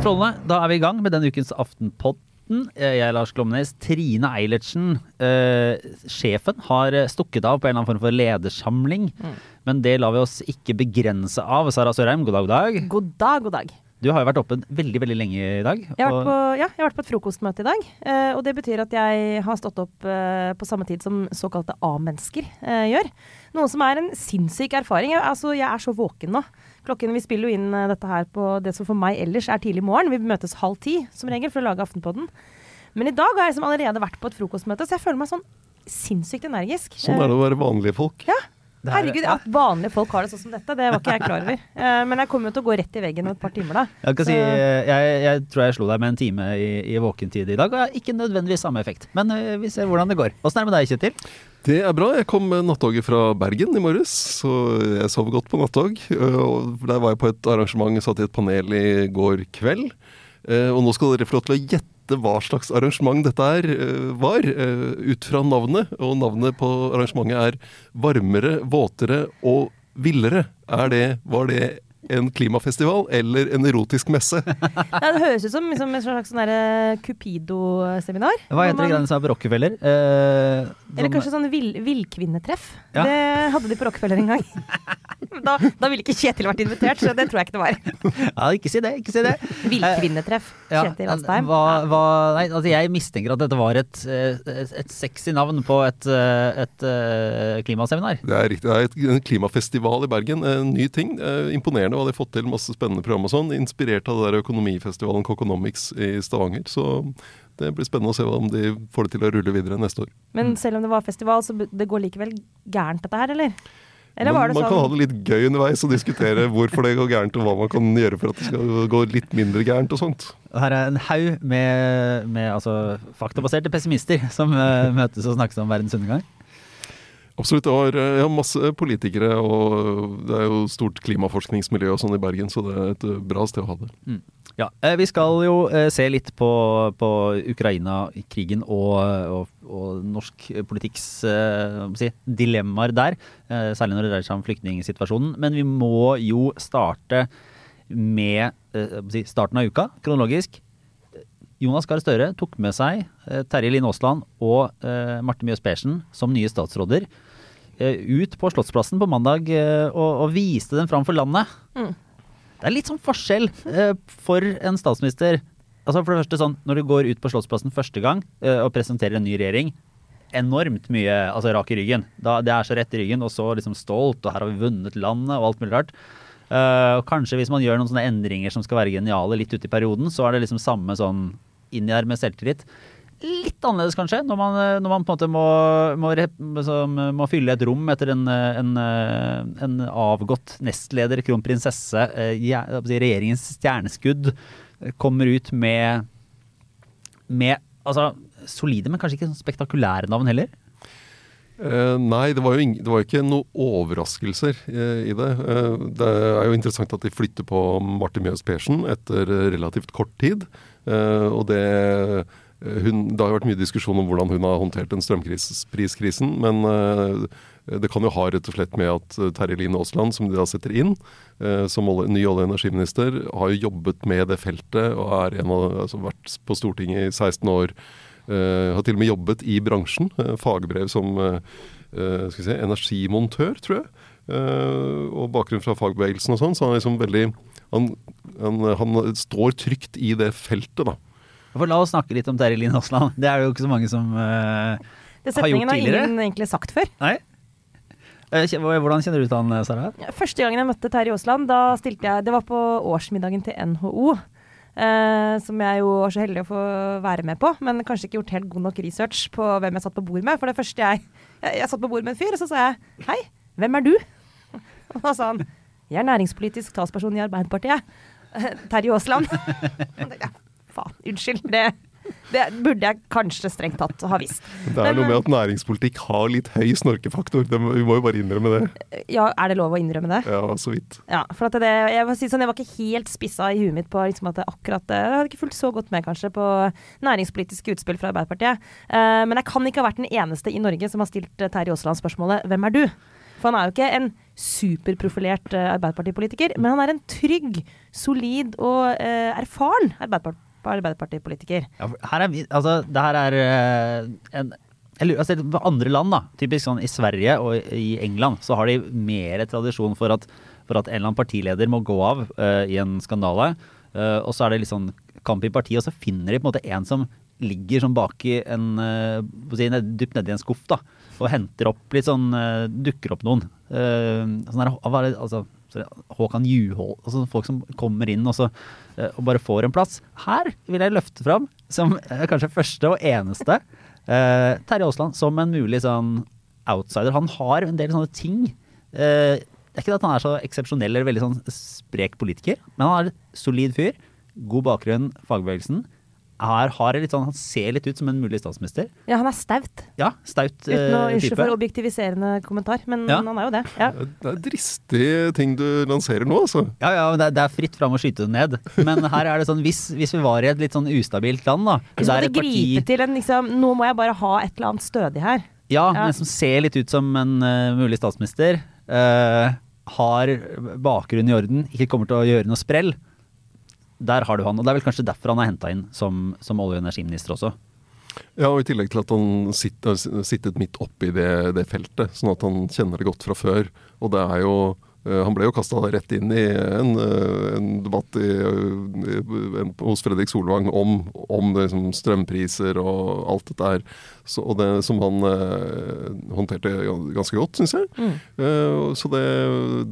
Strålende. Da er vi i gang med denne ukens Aftenpodden. Eh, Jeg er Lars Glomnes. Trine Eilertsen, eh, sjefen, har stukket av på en eller annen form for ledersamling. Men det lar vi oss ikke begrense av. Sara Sørheim, god dag, god dag. God dag, god dag. Du har jo vært oppe veldig, veldig lenge i dag. Jeg har, vært på, ja, jeg har vært på et frokostmøte i dag. eh, og det betyr at jeg har stått opp eh, på samme tid som såkalte A-mennesker eh, gjør. Noe som er en sinnssyk erfaring. Jeg, altså, jeg er så våken nå. Klokken, Vi spiller jo inn eh, dette her på det som for meg ellers er tidlig morgen. Vi møtes halv ti som regel for å lage Aftenpodden. Men i dag har jeg liksom allerede vært på et frokostmøte, så jeg føler meg sånn sinnssykt energisk. Sånn er det å være vanlige folk. Ja. Det her- Herregud, at vanlige folk har det sånn som dette, det var ikke jeg klar over. Eh, men jeg kommer jo til å gå rett i veggen om et par timer, da. Jeg, kan si, jeg, jeg tror jeg slo deg med en time i, i våkentid i dag, og ikke nødvendigvis samme effekt. Men eh, vi ser hvordan det går. Åssen er det med deg, Kjetil? Det er bra. Jeg kom med nattoget fra Bergen i morges, så jeg sov godt på nattog. Der var jeg på et arrangement, satt i et panel i går kveld. Eh, Og nå skal dere få lov til å gjette hva slags arrangement dette er, eh, var, eh, ut fra navnet. Og navnet på arrangementet er Varmere, våtere og villere. Er det, var det en klimafestival eller en erotisk messe? Ja, det høres ut som liksom, en slags sånn Cupido-seminar. Hva heter det man- greiene som er på Rockefeller? Eh, Eller som- kanskje sånn vill, villkvinnetreff. Ja. Det hadde de på Rockefeller en gang. da, da ville ikke Kjetil vært invitert, så det tror jeg ikke det var. Ja, ikke si det, ikke si det. Villkvinnetreff. Ja, Kjetil Astheim. Hva, hva, nei, altså jeg mistenker at dette var et, eh, et, et sexy navn på et, eh, et eh, klimaseminar. Det er riktig. Det er et, en klimafestival i Bergen. En ny ting. Eh, imponerende hva de har fått til. Masse spennende program og sånn. Inspirert av det der økonomifestivalen Coconomics i Stavanger. Så det blir spennende å se om de får det til å rulle videre neste år. Men selv om det var festival, så det går likevel gærent dette her, eller? Eller var det man sånn kan ha det litt gøy underveis og diskutere hvorfor det går gærent, og hva man kan gjøre for at det skal gå litt mindre gærent og sånt. Her er en haug med, med altså, faktabaserte pessimister som uh, møtes og snakkes om verdens undergang. Absolutt. Det var eh, ja, masse politikere, og det er jo stort klimaforskningsmiljø og sånn i Bergen, så det er et eh, bra sted å ha det. Ja, eh, Vi skal jo eh, se litt på, på Ukraina-krigen og, og, og norsk politikks eh, si, dilemmaer der. Særlig når det dreier seg om flyktningsituasjonen. Men vi må jo starte med si, starten av uka, kronologisk. Jonas Gahr Støre tok med seg Terje Linn Aasland og Marte Mjøs Persen som nye statsråder ut på Slottsplassen på mandag og, og viste dem fram for landet. Mm. Det er litt sånn forskjell eh, for en statsminister. Altså For det første sånn, Når du går ut på Slottsplassen første gang eh, og presenterer en ny regjering, enormt mye altså rak i ryggen. Da, det er så rett i ryggen, og så liksom stolt, og her har vi vunnet landet, og alt mulig rart. Eh, og kanskje hvis man gjør noen sånne endringer som skal være geniale litt ute i perioden, så er det liksom samme sånn inn i her med selvtillit. Litt annerledes kanskje, når man, når man på en måte må, må, liksom, må fylle et rom etter en, en, en avgått nestleder, kronprinsesse, eh, regjeringens stjerneskudd, eh, kommer ut med, med altså, solide, men kanskje ikke sånn spektakulære navn heller. Eh, nei, det var jo det var ikke noen overraskelser eh, i det. Eh, det er jo interessant at de flytter på Martin Mjøs Persen etter relativt kort tid. Eh, og det hun, Det har vært mye diskusjon om hvordan hun har håndtert den strømpriskrisen, men eh, det kan jo ha rett og slett med at eh, Terje Line Aasland, som de da setter inn eh, som ny olje- og energiminister, har jo jobbet med det feltet og av, altså vært på Stortinget i 16 år. Eh, har til og med jobbet i bransjen. eh, fagbrev som eh, eh, vi energimontør, tror jeg. Eh, og bakgrunn fra fagbevegelsen og sånn. Så han liksom veldig han, han, han står trygt i det feltet, da. For La oss snakke litt om Terje Lien Aasland. Det er det jo ikke så mange som uh, Det har gjort setningen har ingen egentlig sagt før. Nei? Eh, Hvordan kjenner du ut han, Sara? Første gangen jeg møtte Terje Aasland, da stilte jeg Det var på årsmiddagen til NHO. eh, som jeg jo var så heldig å få være med på, men kanskje ikke gjort helt god nok research på hvem jeg satt på bord med. For det første jeg Jeg, jeg satt på bord med en fyr, og så sa jeg 'Hei, hvem er du?' Og da sa han 'Jeg er næringspolitisk talsperson i Arbeiderpartiet'. Eh, Terje Aasland. Jeg, Faen, unnskyld. Det, Det burde jeg kanskje strengt tatt ha visst. Det er noe med at næringspolitikk har litt høy snorkefaktor. Det, vi må jo bare innrømme det. Ja, er det lov å innrømme det? Ja, så vidt. Ja, for det, jeg, var, sånn, jeg var ikke helt spissa i huet mitt på liksom at det akkurat Jeg hadde ikke fulgt så godt med kanskje på næringspolitiske utspill fra Arbeiderpartiet. Uh, men jeg kan ikke ha vært den eneste i Norge som har stilt eh, Terje Aasland spørsmålet 'Hvem er du?' For han er jo ikke en superprofilert eh, Arbeiderpartipolitiker, men han er en trygg, solid og eh, erfaren Arbeiderpart Arbeiderpartipolitiker. Ja, her er vi, altså, det her er eh, en altså, andre land, da, typisk sånn i Sverige og i England, så har de mer tradisjon for at, for at en eller annen partileder må gå av uh, i en skandale. Uh, og så er det litt sånn kamp i partiet, og så finner de på en måte en som ligger sånn bak i en uh, si, ned, dypt nedi en skuff, da. Og henter opp litt sånn Dukker opp noen. Sånn der, er altså, Håkan Juhol, altså Folk som kommer inn og, så, eh, og bare får en plass. Her vil jeg løfte fram, som eh, kanskje første og eneste, eh, Terje Aasland som en mulig sånn outsider. Han har en del sånne ting. Eh, det er ikke at han er så eksepsjonell eller veldig sånn sprek politiker, men han er en solid fyr. God bakgrunn, fagbevegelsen. Her har litt sånn, Han ser litt ut som en mulig statsminister. Ja, han er staut. Ja, staut Uten å eh, Unnskyld for objektiviserende kommentar, men Ja. han er jo det. Ja. Det er dristige ting du lanserer nå, altså. Ja, ja, men det, er- det er fritt fram å skyte det ned. Men her er det sånn, hvis, hvis vi var i et litt sånn ustabilt land, da Så må måtte gripe til en liksom Nå må jeg bare ha et eller annet stødig her. Ja, Ja. men som ser litt ut som en uh, mulig statsminister. Uh, har bakgrunnen i orden, ikke kommer til å gjøre noe sprell. Der har du han. Og det er vel kanskje derfor han er henta inn som, som olje- og energiminister også. Ja, og I tillegg til at han sitter, har sittet midt oppi det, det feltet, sånn at han kjenner det godt fra før. Og det er jo Han ble jo kasta rett inn i en, eh, en debatt i, eh, en, hos Fredrik Solvang om, om liksom, strømpriser og alt dette her. Så, og det som han eh, håndterte ganske godt, syns jeg. Mm. Eh, så det,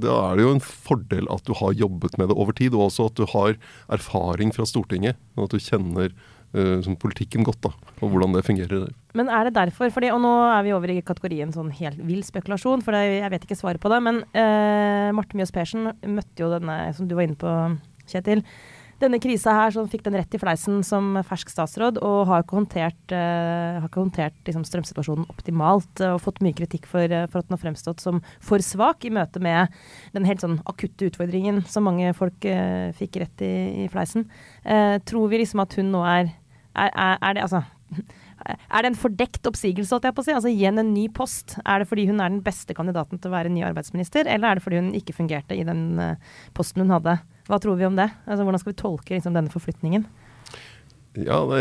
da er det jo en fordel at du har jobbet med det over tid, og også at du har erfaring fra Stortinget. Og at du kjenner eh, politikken godt, da, og hvordan det fungerer der. Men er det derfor? Fordi, og nå er vi over i kategorien sånn helt vill spekulasjon, for det, jeg vet ikke svaret på det. Men uh, Marte Mjøs Persen møtte jo denne, som du var inne på, Kjetil. Denne krisa her som fikk den rett i fleisen som fersk statsråd, og har ikke håndtert, uh, har ikke håndtert liksom, strømsituasjonen optimalt. eh, Og fått mye kritikk for, eh, for at den har fremstått som for svak i møte med den helt sånn akutte utfordringen som mange folk uh, fikk rett i, i fleisen. Eh, tror vi liksom at hun nå er er, er, er det altså er det en fordekt oppsigelse, holdt jeg på å si? Altså igjen en ny post. Er det fordi hun er den beste kandidaten til å være ny arbeidsminister, eller er det fordi hun ikke fungerte i den eh, posten hun hadde? Hva tror vi om det? Altså Hvordan skal vi tolke liksom, denne forflytningen? Ja, det,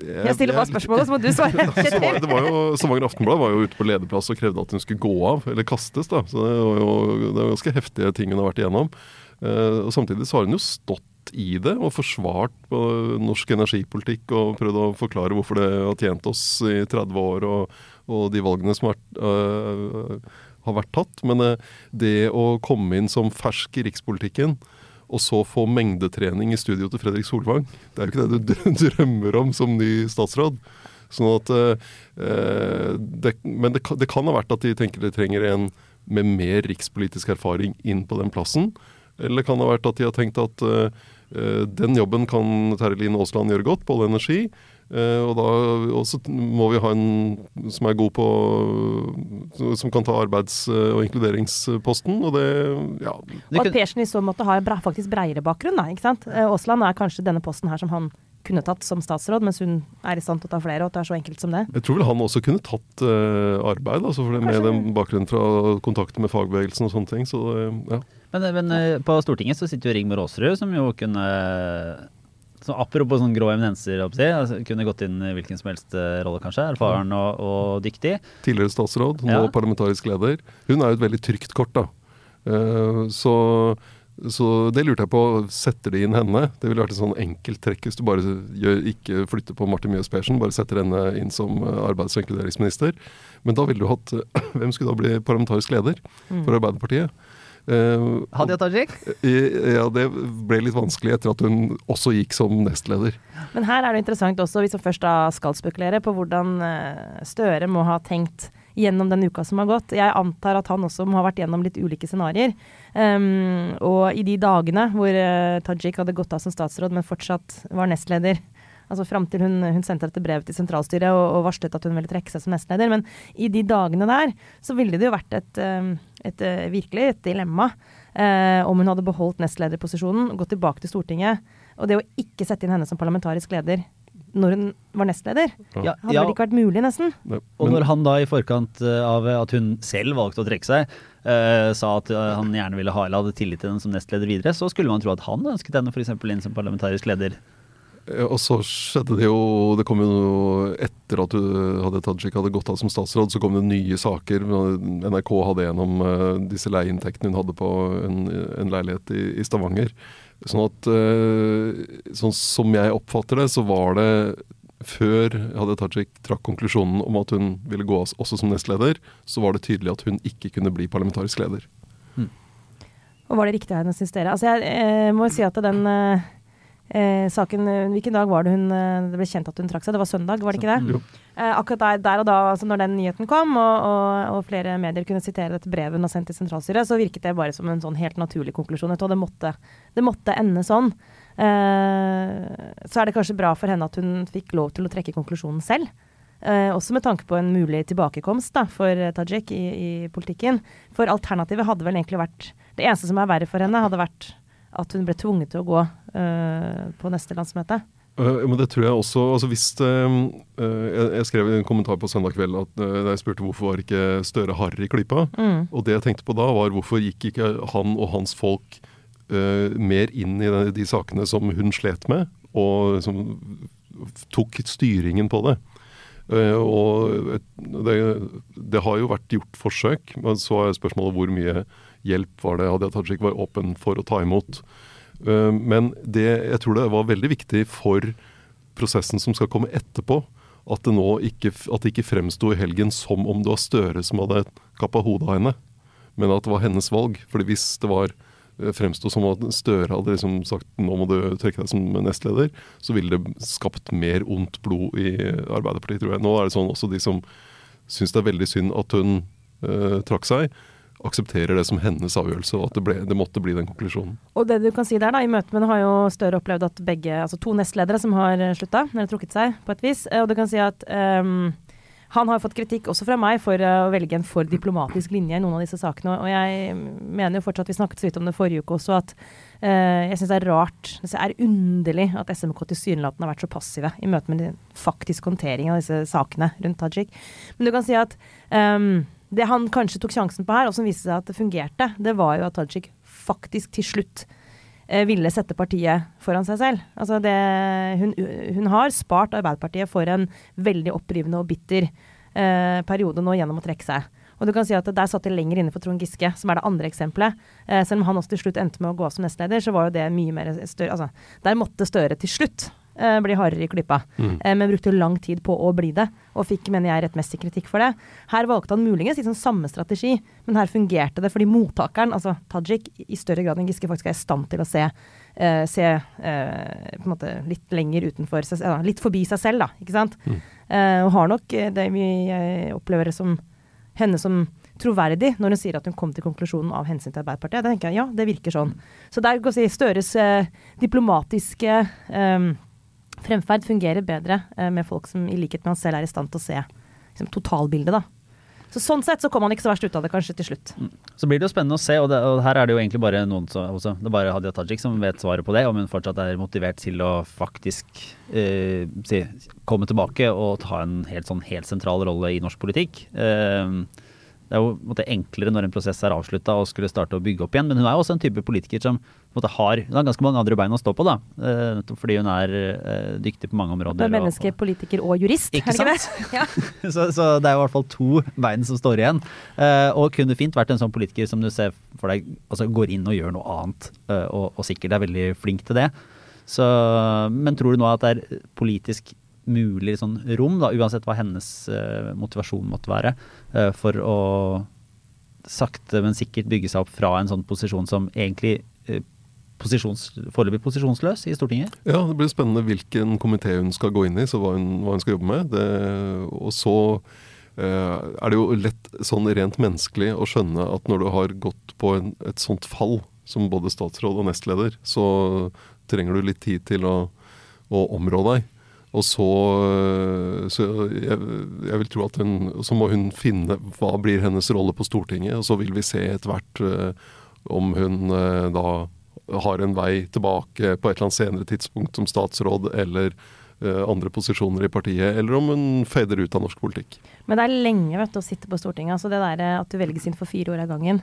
Jeg stiller bare spørsmålet, så må du svare. så var, det var jo, Stavanger Aftenblad var jo ute på lederplass og krevde at hun skulle gå av, eller kastes. da, så Det var jo det var ganske heftige ting hun har vært igjennom. Uh, og Samtidig så har hun jo stått i det og forsvart norsk energipolitikk og prøvd å forklare hvorfor det har tjent oss i 30 år og, og de valgene som har, øh, har vært tatt. Men eh, det å komme inn som fersk i rikspolitikken og så få mengdetrening i studio til Fredrik Solvang. Det er jo ikke det du drømmer om som ny statsråd. Sånn at, eh, det, men det, det kan ha vært at de tenker de trenger en med mer rikspolitisk erfaring inn på den plassen. Eller det kan ha vært at de har tenkt at eh, eh, den jobben kan Terje Lien Aasland gjøre godt, på all energi. Uh, og da også må vi ha en som er god på Som kan ta arbeids- og inkluderingsposten. Og det Ja. Og at Persen i så måte har faktisk breiere bakgrunn. Da, ikke sant? Aasland er kanskje denne posten her som han kunne tatt som statsråd, mens hun er i stand til å ta flere, og at det er så enkelt som det. Jeg tror vel han også kunne tatt uh, arbeid, altså for det, med den bakgrunnen fra kontakten med fagbevegelsen og sånne ting. Så det, ja. Men, men eh, på Stortinget så sitter jo Rigmor Aasrud, som jo kunne så Apropos sånn grå eminenser, altså, kunne gått inn i hvilken som helst eh, rolle, kanskje. Erfaren og, og dyktig. Tidligere statsråd, nå Ja. parlamentarisk leder. Hun er jo et veldig trygt kort, da. Uh, så, så det lurte jeg på. Setter de inn henne? Det ville vært et sånn enkelt trekk hvis du bare gjør, ikke flytter på Martin Mjøs Persen, bare setter henne inn som eh, arbeids- og inkluderingsminister. Men da ville du hatt Hvem skulle da bli parlamentarisk leder Mm. for Arbeiderpartiet? Eh, Hadia Tajik? ja, det ble litt vanskelig etter at hun også gikk som nestleder. Men her er det interessant også, hvis vi først da skal spekulere på hvordan eh, Støre må ha tenkt gjennom den uka som har gått. Jeg antar at han også må ha vært gjennom litt ulike scenarioer. Um, og i de dagene hvor uh, Tajik hadde gått av som statsråd, men fortsatt var nestleder Altså fram til hun, hun sendte dette brevet til sentralstyret og, og, varslet at hun ville trekke seg som nestleder. Men i de dagene der så ville det jo vært et, eh, et, et eh, virkelig et dilemma eh, om hun hadde beholdt nestlederposisjonen, gått tilbake til Stortinget. Og det å ikke sette inn henne som parlamentarisk leder når hun var nestleder, ja. hadde vel ikke vært mulig, nesten. Og når han da i forkant av at hun selv valgte å trekke seg, uh, sa at han gjerne ville ha eller hadde tillit til henne som nestleder videre, så skulle man tro at han ønsket henne f.eks. inn som parlamentarisk leder og så skjedde det jo Det kom jo noe etter at Hadia Tajik hadde gått av som statsråd, så kom det nye saker. NRK hadde gjennom uh, disse leieinntektene hun hadde på en, en leilighet i, i, Stavanger. Sånn at uh, sånn som jeg oppfatter det, så var det før Hadia Tajik trakk konklusjonen om at hun ville gå av også som nestleder, så var det tydelig at hun ikke kunne bli parlamentarisk leder. Hmm. Og var det riktig av henne syns dere? Altså jeg, eh, må si at den uh Eh, saken, eh, Hvilken dag var det hun eh, det ble kjent at hun trakk seg? Det var søndag, var det ikke det? Eh, akkurat der, der, og da, altså når den nyheten kom, og, og, og, flere medier kunne sitere dette brevet hun har sendt til sentralstyret, så virket det bare som en sånn helt naturlig konklusjon. Og det måtte, det måtte ende sånn. Eh, så er det kanskje bra for henne at hun fikk lov til å trekke konklusjonen selv. Eh, også med tanke på en mulig tilbakekomst da, for Tajik i, i politikken. For alternativet hadde vel egentlig vært Det eneste som er verre for henne, hadde vært at hun ble tvunget til å gå uh, på neste landsmøte? Uh, men det tror jeg også altså hvis uh, jeg, jeg, skrev en kommentar på søndag kveld at da jeg spurte hvorfor var ikke Støre hardere i Klypa. Mm. Og det jeg tenkte på da, var hvorfor gikk ikke han og hans folk mer inn i de, de, sakene som hun slet med, og som tok styringen på det. og det, det, har jo vært gjort forsøk, men så er spørsmålet hvor mye hjelp var det Hadia Tajik var åpen for å ta imot. Eh, men det, jeg tror det var veldig viktig for prosessen som skal komme etterpå, at det nå ikke, at ikke fremsto i helgen som om det var Støre som hadde kappa hodet av henne, men at det var hennes valg. Fordi hvis det var eh, fremsto som at Støre hadde liksom sagt nå må du trekke deg som nestleder, så ville det skapt mer ondt blod i Arbeiderpartiet, tror jeg. Nå er det sånn også de som syns det er veldig synd at hun uh, trakk seg, aksepterer det som hennes avgjørelse, og at det, ble, det, måtte bli den konklusjonen. Og det du kan si der, da, i møte med har jo Støre opplevd at begge, altså to nestledere som har slutta, eller trukket seg på et vis, og du kan si at um, han har fått kritikk også fra meg for å velge en for diplomatisk linje i noen av disse sakene. Og jeg mener jo fortsatt, vi snakket så vidt om det forrige uke også, at uh, jeg syns det er rart, det er underlig at SMK tilsynelatende har vært så passive i møte med den faktisk håndtering av disse sakene rundt Tajik. Men du kan si at um, det han kanskje tok sjansen på her, og som viste seg at det fungerte, det var jo at Tajik faktisk til slutt eh, ville sette partiet foran seg selv. Altså det, hun, hun, har spart Arbeiderpartiet for en veldig opprivende og bitter eh, periode nå gjennom å trekke seg. Og du kan si at Der satt de lenger inne for Trond Giske, som er det andre eksempelet. Eh, selv om han også til slutt endte med å gå som nestleder, så var jo det mye mer større altså, Der måtte Støre til slutt eh, bli hardere i klypa. Mm. Eh, men brukte lang tid på å bli det, og fikk, mener jeg, rettmessig kritikk for det. Her valgte han muligens liksom samme strategi, men her fungerte det fordi mottakeren, altså Tajik, i større grad enn Giske faktisk er i stand til å se, uh, se på en måte litt lenger utenfor seg, litt forbi seg selv, da, ikke sant. Mm. Og har nok det vi opplever som henne som troverdig når hun sier at hun kom til konklusjonen av hensyn til Arbeiderpartiet. Da tenker jeg ja, det virker sånn. Så der går si, Støres eh, diplomatiske eh, fremferd fungerer bedre eh, med folk som i likhet med han selv er i stand til å se liksom, totalbildet. da. Så Sånn sett så kom han ikke så verst ut av det kanskje til slutt. Mm. Så blir det jo spennende å se, og, det, og her er det jo egentlig bare noen som, også, det er bare Hadia Tajik som vet svaret på det, om hun fortsatt er motivert til å faktisk eh, si, komme tilbake og ta en helt, sånn, helt sentral rolle i norsk politikk. Eh, det er jo måte, enklere når en prosess er avslutta og skulle starte å bygge opp igjen. Men hun er jo også en type politiker som måte, har, har, ganske mange andre bein å stå på. da, uh, Fordi hun er uh, dyktig på mange områder. Det er menneske, og, politiker og jurist, ikke det? ja. så, så, det er i hvert fall to bein som står igjen. Uh, og kunne fint vært en sånn politiker som du ser for deg altså går inn og gjør noe annet, og, og, sikkert er veldig flink til det. Så, men tror du nå at det er politisk mulig sånn rom, da, uansett hva hennes uh, motivasjon måtte være, uh, for å sakte, men sikkert bygge seg opp fra en sånn posisjon som egentlig uh, posisjons, foreløpig posisjonsløs i Stortinget? Ja, det blir spennende hvilken komité hun skal gå inn i, så hva hun, hva hun skal jobbe med. Det, og så er det jo lett sånn rent menneskelig å skjønne at når du har gått på en, et sånt fall som både statsråd og nestleder, så trenger du litt tid til å, å områ deg. Og så, så jeg, jeg, vil tro at hun Så må hun finne hva blir hennes rolle på Stortinget, og så vil vi se etter hvert om hun da har en vei tilbake på et eller annet senere tidspunkt som statsråd eller uh, andre posisjoner i partiet, eller om hun fader ut av norsk politikk. Men det er lenge vet du, å sitte på Stortinget. altså Det der at du velges inn for fire år av gangen.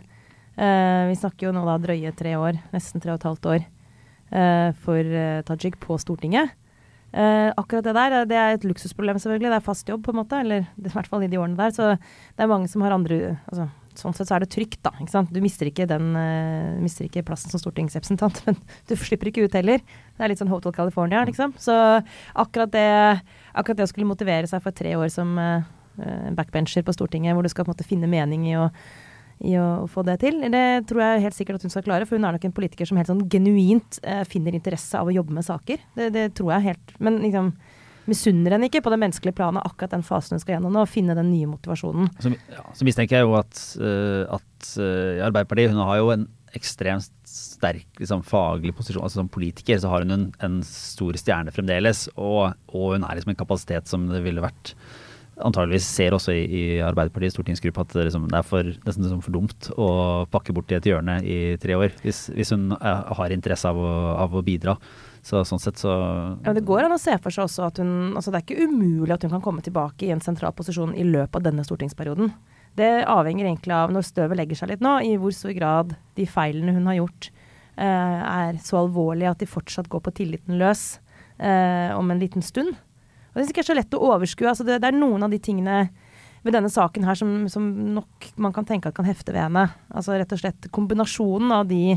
Uh, vi snakker jo nå da drøye tre år, nesten tre og et halvt år, uh, for Tajik på Stortinget. Akkurat det der det er et luksusproblem, selvfølgelig. Det er fast jobb, på en måte. Eller i hvert fall i de årene der. Så det er mange som har andre altså, sånn sett så er det trygt, da. Ikke sant? Du mister ikke, den, uh, mister ikke plassen som stortingsrepresentant, men du slipper ikke ut heller. Det er litt sånn Hotel California, liksom. Så akkurat det, akkurat det å skulle motivere seg for tre år som uh, backbencher på Stortinget, hvor du skal på en måte finne mening i å, i å få det til, det tror jeg helt sikkert at hun skal klare. For hun er nok en politiker som helt sånn genuint eh, finner interesse av å jobbe med saker. Det, det tror jeg helt Men liksom misunner henne ikke på det menneskelige planet akkurat den fasen hun skal gjennom nå, og finne den nye motivasjonen. Så, ja, så mistenker jeg jo at, uh, at uh, Arbeiderpartiet hun har jo en ekstremt sterk liksom, faglig posisjon. altså Som politiker så har hun en, en stor stjerne fremdeles, og, og, hun er liksom en kapasitet som det ville vært antageligvis ser også i, i Arbeiderpartiets stortingsgruppe at det, liksom, det er for, nesten liksom for dumt å pakke bort i et hjørne i tre år, hvis, hvis hun uh, har interesse av å, av å bidra. Så sånn sett så Ja, Det går an å se for seg også at hun altså Det er ikke umulig at hun kan komme tilbake i en sentral posisjon i løpet av denne stortingsperioden. Det avhenger egentlig av, når støvet legger seg litt nå, i hvor stor grad de feilene hun har gjort, eh, er så alvorlige at de fortsatt går på tilliten løs eh, om en liten stund. Og Det er ikke så lett å overskue. Altså det, det, er noen av de tingene ved denne saken her som, som, nok man kan tenke at kan hefte ved henne. Altså rett og slett kombinasjonen av de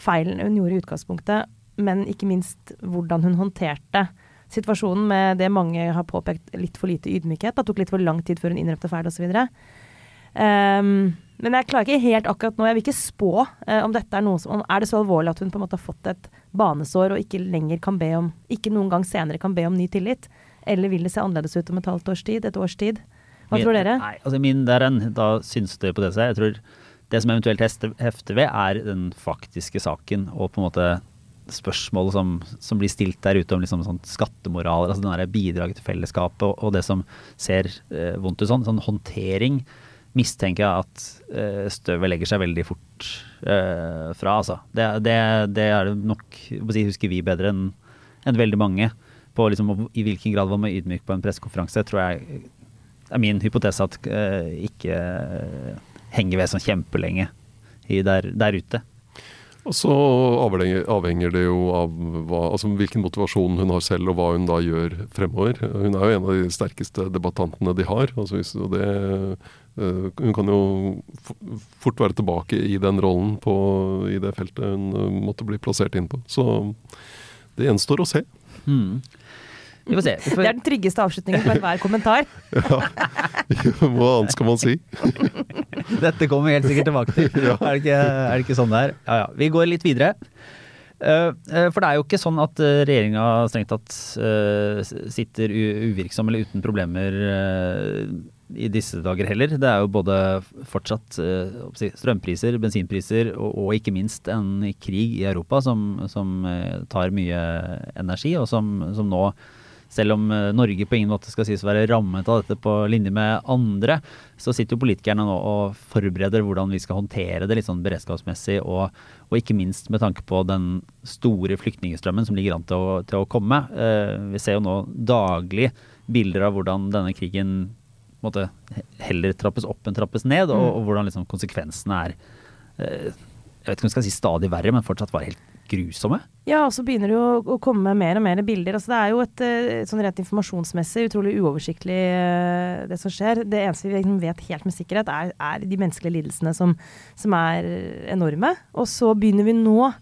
feilene hun gjorde i utgangspunktet, men ikke minst hvordan hun håndterte situasjonen med det mange har påpekt litt for lite ydmykhet. Det tok litt for lang tid før hun innrømte feil osv. Um, ehm, men jeg klarer ikke helt akkurat nå. Jeg vil ikke spå uh, om dette er noe som Er det så alvorlig at hun på en måte har fått et banesår og ikke lenger kan be om Ikke noen gang senere kan be om ny tillit? Eller vil det se annerledes ut om et halvt års tid? Et års tid? Hva min, tror dere? Nei, altså min der en, Da syns det på det seg. Jeg tror det som eventuelt hefter ved, er den faktiske saken og på en måte spørsmålet som, som, blir stilt der ute om liksom sånn skattemoral, altså den der bidraget til fellesskapet og, og det som ser eh, vondt ut sånn, sånn håndtering mistenker jeg at eh, støvet legger seg veldig fort eh, fra, altså. Det, det, det, er det nok si, husker vi bedre enn en veldig mange. På liksom, i hvilken grad var man ydmyk på en pressekonferanse, tror jeg er min hypotese at uh, ikke henger ved sånn kjempelenge der, der ute. Og så avhenger, det jo av hva, altså hvilken motivasjon hun har selv, og hva hun da gjør fremover. Hun er jo en av de sterkeste debattantene de har. Altså, det, hun kan jo fort være tilbake i den rollen på, i det feltet hun måtte bli plassert inn på. Så det gjenstår å se. Mm. Vi får se. Vi får... Det er den tryggeste avslutningen på enhver kommentar. ja. Hva annet skal man si? Dette kommer vi helt sikkert tilbake til. ja. er, det ikke, er, det ikke, sånn det er? Ja ja. Vi går litt videre. Uh, for det er jo ikke sånn at uh, regjeringa strengt tatt sitter uvirksom eller uten problemer i disse dager heller. Det er jo både fortsatt strømpriser, bensinpriser og, og, ikke minst en krig i Europa som, som tar mye energi, og som, som nå selv om eh, Norge på ingen måte skal sies å være rammet av dette på linje med andre, så sitter jo politikerne nå og forbereder hvordan vi skal håndtere det litt sånn beredskapsmessig, og, og ikke minst med tanke på den store flyktningstrømmen som ligger an til å, til å komme. Eh, vi ser jo nå daglig bilder av hvordan denne krigen måtte heller trappes opp enn trappes ned, og, mm. og hvordan liksom konsekvensene er eh, jeg vet ikke om jeg skal si stadig verre, men fortsatt bare helt grusomme? Ja, og så begynner det jo å komme mer og mer bilder. Altså, det er jo et, et eh, sånn rent informasjonsmessig utrolig uoversiktlig eh, det som skjer. Det eneste vi liksom vet helt med sikkerhet, er, er de menneskelige lidelsene som, som, er enorme. Og så begynner vi nå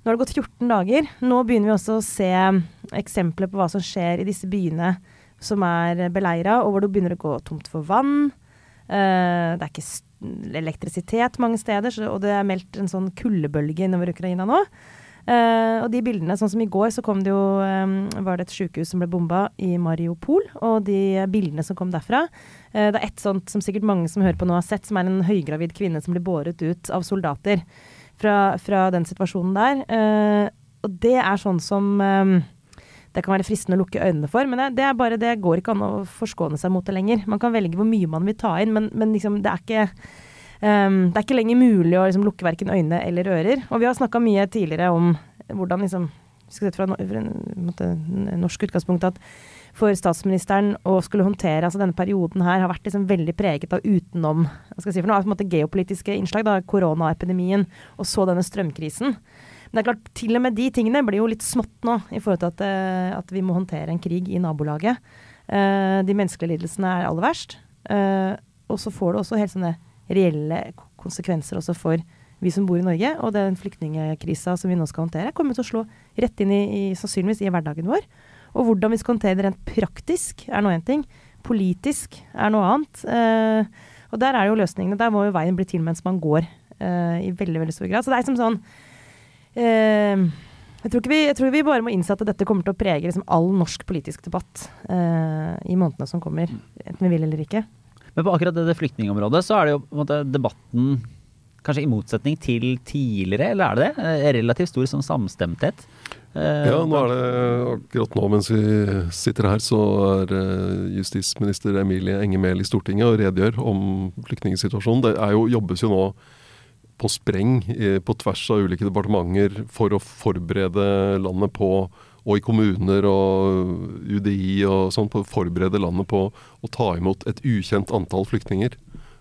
Nå har det gått 14 dager. Nå begynner vi også å se eksempler på hva som skjer i disse byene som er beleira, og hvor det begynner å gå tomt for vann. Uh, det er ikke elektrisitet mange steder, så, og det er meldt en sånn kuldebølge innover Ukraina nå. Uh, og de bildene, sånn som i går, så kom det jo um, Var det et sykehus som ble bomba i Mariupol. Og de bildene som kom derfra uh, Det er ett sånt som sikkert mange som hører på nå har sett, som er en høygravid kvinne som blir båret ut av soldater fra, fra den situasjonen der. Og det er sånn som um, det kan være fristende å lukke øynene for. Men det, bare, det går ikke an å forskåne seg mot det lenger. Man kan velge hvor mye man vil ta inn, men, men liksom, det er ikke um, det er ikke lenger mulig å liksom, lukke verken øyne eller ører. Og vi har snakka mye tidligere om hvordan liksom, skal sette fra, fra norsk utgangspunkt at for statsministeren å skulle håndtere altså denne perioden her har vært liksom veldig preget av utenom hva skal jeg si for noe, på en måte geopolitiske innslag. da, Koronaepidemien og så denne strømkrisen. Men det er klart, til og med de tingene blir jo litt smått nå, i forhold til at, uh, at vi må håndtere en krig i nabolaget. Uh, de menneskelige lidelsene er aller verst. Uh, og så får det også helt sånne reelle konsekvenser også for vi som bor i Norge. Og den flyktningkrisa som vi nå skal håndtere, kommer til å slå rett inn i, i, sannsynligvis i hverdagen vår. Og hvordan vi skal håndtere det rent praktisk, er nå én ting. Politisk er noe annet. og der er jo løsningene. Der må jo veien bli til mens man går, i veldig, veldig stor grad. Så det er som sånn eh, jeg, tror vi, jeg, tror vi, bare må innse at dette kommer til å prege liksom, all norsk politisk debatt eh, i månedene som kommer. Enten vi vil eller ikke. Men på akkurat det flyktningområdet så er det jo på en måte debatten kanskje i motsetning til tidligere, eller er det det? Eh, relativt stor sånn samstemthet. Eh, ja, nå er det akkurat nå mens vi sitter her, så er eh, justisminister Emilie Enger Mehl i Stortinget og redegjør om flyktningsituasjonen. Det er jo, jobbes jo nå på spreng på tvers av ulike departementer for å forberede landet på og i kommuner og UDI og sånn, å forberede landet på å ta imot et ukjent antall flyktninger.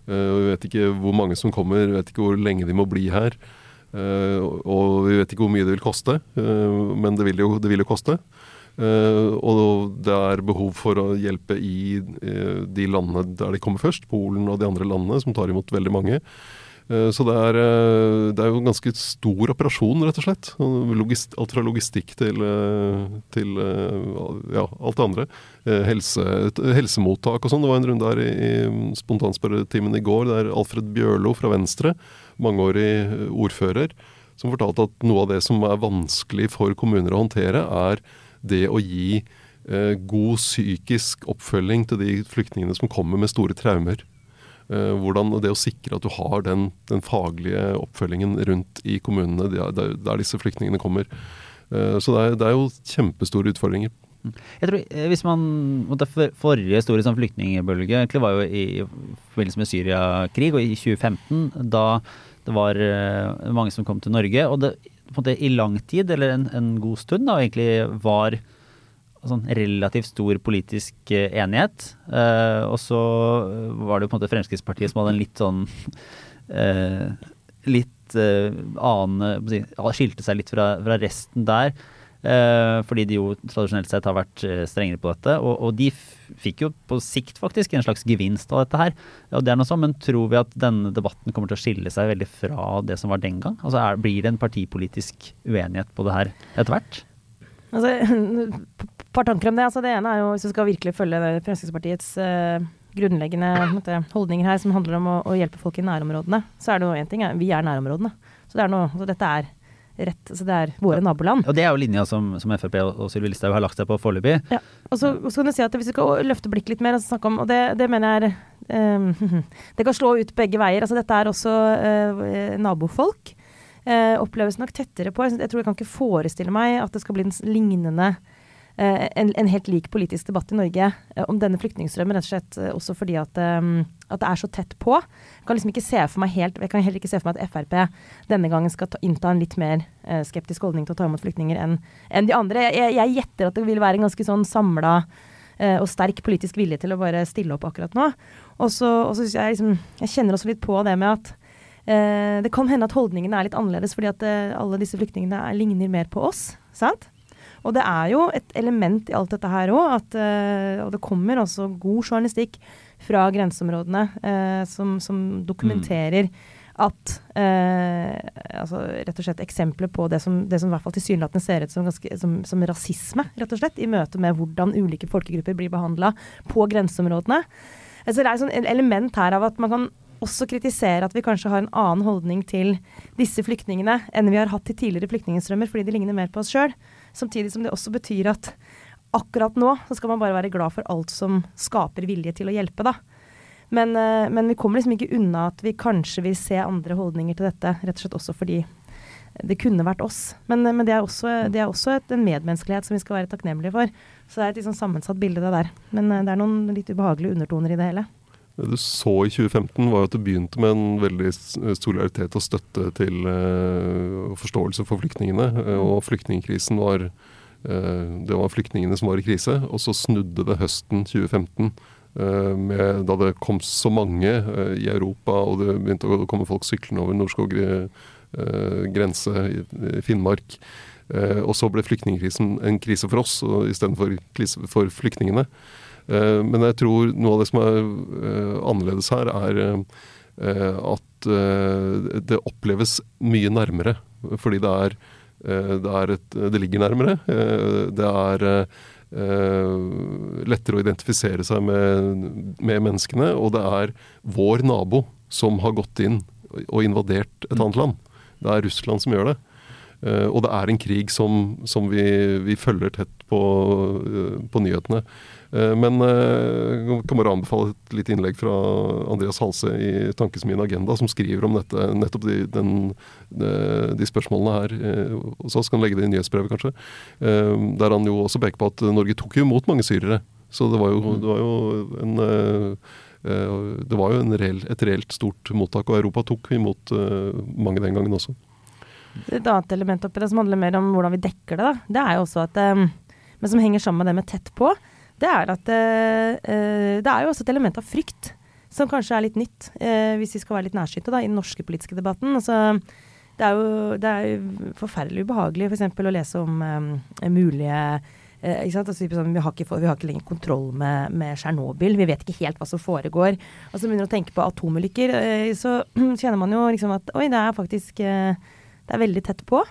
Uh, vi vet ikke hvor mange som kommer, vi vet ikke hvor lenge de må bli her. Uh, og vi vet ikke hvor mye det vil koste, men det vil jo, det vil jo koste. og det er behov for å hjelpe i de landene der de kommer først, Polen og de andre landene som tar imot veldig mange. Eh, så det er, eh, det er, jo en ganske stor operasjon, rett og slett. Logist, alt fra logistikk til, eh, til ja, alt det andre. Helse, helsemottak og sånn. Det var en runde her i, i spontanspørretimen i går der Alfred Bjørlo fra Venstre, mangeårig ordfører, som fortalte at noe av det som er vanskelig for kommuner å håndtere, er det å gi god psykisk oppfølging til de flyktningene som kommer med store traumer. Eh, hvordan det å sikre at du har den, den faglige oppfølgingen rundt i kommunene der, der disse flyktningene kommer. Eh, så det er, det er, jo kjempestore utfordringer. Jeg tror eh, hvis man, Forrige store sånn flyktningbølge var jo i forbindelse med Syriakrig, og i 2015, da det var mange som kom til Norge. Og det på en måte i lang tid, eller en, en god stund, da egentlig var sånn relativt stor politisk eh, enighet. Eh, og så var det jo på en måte Fremskrittspartiet som hadde en litt sånn eh, Litt eh, annen Skilte seg litt fra, fra resten der. Eh, fordi de jo tradisjonelt sett har vært eh, strengere på dette. Og, og, de fikk jo på sikt faktisk en slags gevinst av dette her. Og det er noe sånn, Men tror vi at denne debatten kommer til å skille seg veldig fra det som var den gang? Altså er, Blir det en partipolitisk uenighet på det her etter hvert? Altså, et par tanker om det. Altså, det ene er jo, hvis du skal virkelig følge Fremskrittspartiets uh, grunnleggende måte, holdninger her, som handler om å, å, hjelpe folk i nærområdene, så er det jo én ting. Vi er nærområdene. Så det er noe, altså, dette er rett, så det er våre naboland. Og det er jo linja som, som Frp og Sylvi Listhaug har lagt seg på foreløpig. Ja. Og så, så kan du si at hvis vi skal løfte blikket litt mer og snakke om Og det, det mener jeg er um, Det kan slå ut begge veier. Altså dette er også uh, nabofolk eh, oppleves nok tettere på. Jeg, tror jeg kan ikke forestille meg at det skal bli en lignende eh, en, en, helt lik politisk debatt i Norge eh, om denne flyktningstrømmen, rett og slett eh, også fordi at, at, det er så tett på. Jeg kan liksom ikke se for meg helt, jeg kan heller ikke se for meg at Frp denne gangen skal ta, innta en litt mer skeptisk holdning til å ta imot flyktninger enn en de andre. Jeg, jeg, gjetter at det vil være en ganske sånn samla og sterk politisk vilje til å bare stille opp akkurat nå. Og så syns jeg liksom Jeg kjenner også litt på det med at Eh, det kan hende at holdningene er litt annerledes fordi at eh, alle disse flyktningene er, ligner mer på oss. sant? Og det er jo et element i alt dette her òg, eh, og det kommer også god journalistikk fra grenseområdene eh, som, som, dokumenterer mm. at eh, altså rett og slett eksempler på det som, det som i hvert fall tilsynelatende ser ut som, ganske, som, som, rasisme, rett og slett, i møte med hvordan ulike folkegrupper blir behandla på grenseområdene. Altså det er et sånn element her av at man kan også kritisere at vi kanskje har en annen holdning til disse flyktningene enn vi har hatt til tidligere flyktningstrømmer, fordi de ligner mer på oss sjøl. Samtidig som det også betyr at akkurat nå så skal man bare være glad for alt som skaper vilje til å hjelpe, da. Men, uh, men vi kommer liksom ikke unna at vi kanskje vil se andre holdninger til dette, rett og slett også fordi det kunne vært oss. Men, men det er også, det er også et, en medmenneskelighet som vi skal være takknemlige for. Så det er et liksom sammensatt bilde, det der. Men det er noen litt ubehagelige undertoner i det hele. Det du så i 2015, var at det begynte med en veldig solidaritet og støtte til uh, forståelse for flyktningene. Uh, og flyktningkrisen var Det var flyktningene som var i krise. Og så snudde det høsten 2015. Med, da det kom så mange i Europa, og det begynte å komme folk syklende over Norskog grense i, Finnmark. og så ble flyktningkrisen en krise for oss istedenfor for flyktningene. Eh, men jeg tror noe av det som er eh, annerledes her, er eh, at det oppleves mye nærmere. Fordi det er, det, et, det ligger nærmere. Det er lettere å identifisere seg med, med, menneskene. Og det er vår nabo som har gått inn og invadert et annet land. Det er Russland som gjør det. Og det er en krig som, som vi, vi, følger tett på, på nyhetene. Eh, men jeg eh, kan bare anbefale et lite innlegg fra Andreas Halse i Tankesmien Agenda, som skriver om dette, nettopp de, den, de spørsmålene her eh, hos oss. Kan legge det i nyhetsbrevet, kanskje. Der han jo også peker på at Norge tok jo imot mange syrere. Så det var jo, det var jo en det var jo reell, et reelt stort mottak, og Europa tok imot mange den gangen også. Et annet element oppi det som handler mer om hvordan vi dekker det, da, det er jo også at Men som henger sammen med det med tett på, det er at uh, det er jo også et element av frykt som kanskje er litt nytt, uh, hvis vi skal være litt nærsynte i den norske politiske debatten. Altså, det er jo det er forferdelig ubehagelig f.eks. å lese om um, mulige uh, altså, sånn, vi, har ikke, vi, har ikke, lenger kontroll med, med Tsjernobyl. Vi vet ikke helt hva som foregår. Og så begynner du å tenke på atomulykker, så kjenner man jo liksom at oi, det er faktisk Det er veldig tett på.